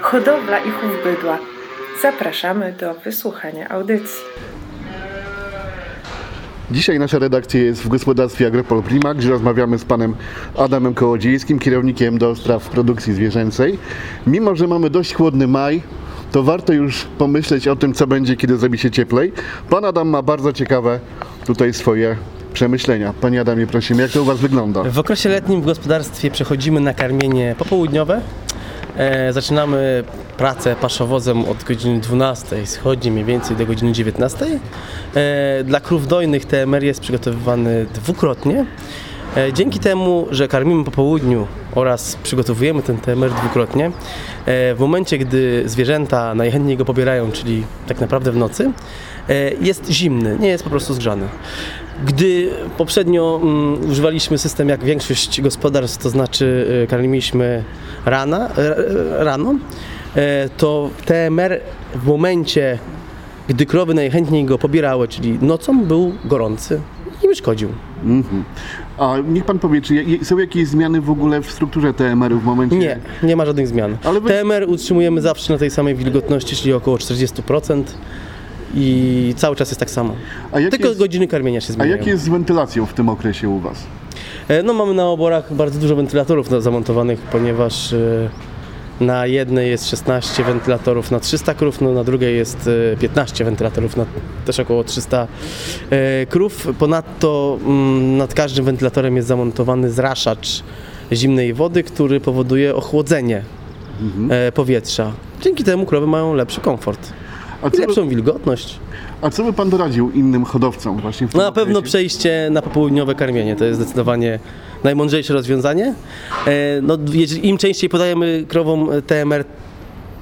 hodowla i chów bydła. Zapraszamy do wysłuchania audycji. Dzisiaj nasza redakcja jest w gospodarstwie Agropol Prima, gdzie rozmawiamy z panem Adamem Kołodziejskim, kierownikiem do spraw produkcji zwierzęcej. Mimo, że mamy dość chłodny maj, to warto już pomyśleć o tym, co będzie, kiedy zrobi się cieplej. Pan Adam ma bardzo ciekawe tutaj swoje przemyślenia. Panie Adamie, prosimy, jak to u was wygląda? W okresie letnim w gospodarstwie przechodzimy na karmienie popołudniowe. E, zaczynamy pracę paszowozem od godziny 12, schodzi mniej więcej do godziny 19. E, dla krów dojnych TMR jest przygotowywany dwukrotnie. E, dzięki temu, że karmimy po południu oraz przygotowujemy ten TMR dwukrotnie, e, w momencie, gdy zwierzęta najchętniej go pobierają, czyli tak naprawdę w nocy, e, jest zimny, nie jest po prostu zgrzany. Gdy poprzednio mm, używaliśmy system jak większość gospodarstw, to znaczy y, karmiliśmy rana, e, rano, e, to TMR w momencie, gdy krowy najchętniej go pobierały, czyli nocą, był gorący i mi szkodził. A niech pan powie, czy są jakieś zmiany w ogóle w strukturze TMR-u w momencie? Nie, nie ma żadnych zmian. Ale wy- TMR utrzymujemy zawsze na tej samej wilgotności, czyli około 40% i cały czas jest tak samo. A Tylko jest- godziny karmienia się A zmieniają. jak jest z wentylacją w tym okresie u was? E, No mamy na oborach bardzo dużo wentylatorów na- zamontowanych, ponieważ e, na jednej jest 16 wentylatorów na 300 krów, no na drugiej jest e, 15 wentylatorów na też około 300 e, krów. Ponadto mm, nad każdym wentylatorem jest zamontowany zraszacz zimnej wody, który powoduje ochłodzenie e, powietrza. Dzięki temu krowy mają lepszy komfort A i by, lepszą wilgotność. a co by pan doradził innym hodowcom właśnie w tym No na pewno okresie? przejście na popołudniowe karmienie to jest zdecydowanie najmądrzejsze rozwiązanie. E, No, im częściej podajemy krowom TMR,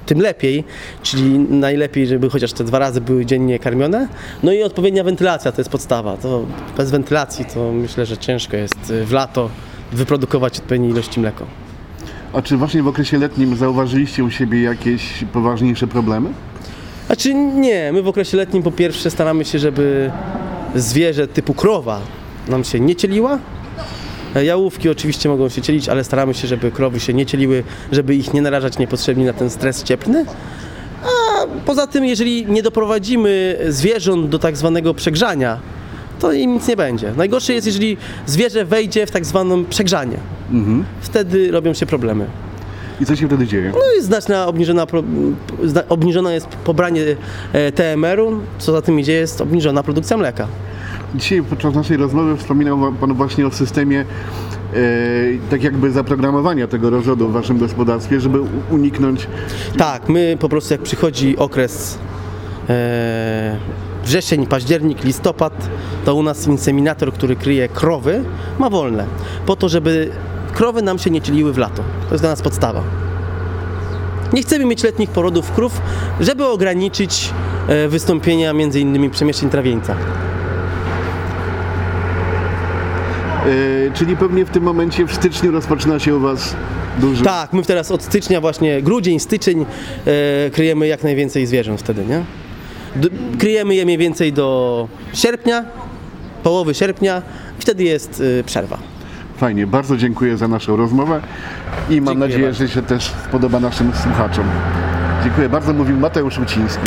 tym lepiej, czyli najlepiej, żeby chociaż te dwa razy były dziennie karmione. No i odpowiednia wentylacja to jest podstawa. To bez wentylacji to myślę, że ciężko jest e, w lato wyprodukować odpowiedniej ilości mleko. A czy właśnie w okresie letnim zauważyliście u siebie jakieś poważniejsze problemy? Znaczy nie, my w okresie letnim po pierwsze staramy się, żeby zwierzę typu krowa nam się nie cieliła. E, Jałówki oczywiście mogą się cielić, ale staramy się, żeby krowy się nie cieliły, żeby ich nie narażać niepotrzebnie na ten stres cieplny. A poza tym, jeżeli nie doprowadzimy zwierząt do tak zwanego przegrzania, to im nic nie będzie. Najgorsze jest, jeżeli zwierzę wejdzie w tak zwaną przegrzanie. Wtedy robią się problemy. I co się wtedy dzieje? No i znaczna obniżona, obniżona jest pobranie e, TMR-u, co za tym idzie jest obniżona produkcja mleka. Dzisiaj podczas naszej rozmowy wspominał pan właśnie o systemie e, tak jakby zaprogramowania tego rozrodu w waszym gospodarstwie, żeby uniknąć Tak, my po prostu jak przychodzi okres e, wrzesień, październik, listopad, to u nas inseminator, który kryje krowy, ma wolne. Po to, żeby krowy nam się nie cieliły w lato. To jest dla nas podstawa. Nie chcemy mieć letnich porodów krów, żeby ograniczyć e, wystąpienia między innymi przemieszczeń trawieńca. E, czyli pewnie w tym momencie w styczniu rozpoczyna się u Was duży... Tak, my teraz od stycznia właśnie, grudzień, styczeń e, kryjemy jak najwięcej zwierząt wtedy, nie? D- kryjemy je mniej więcej do sierpnia, połowy sierpnia i wtedy jest przerwa. Fajnie, bardzo dziękuję za naszą rozmowę i mam Dziękuję nadzieję, bardzo. że się też spodoba naszym słuchaczom. Dziękuję bardzo, mówił Mateusz Łuciński.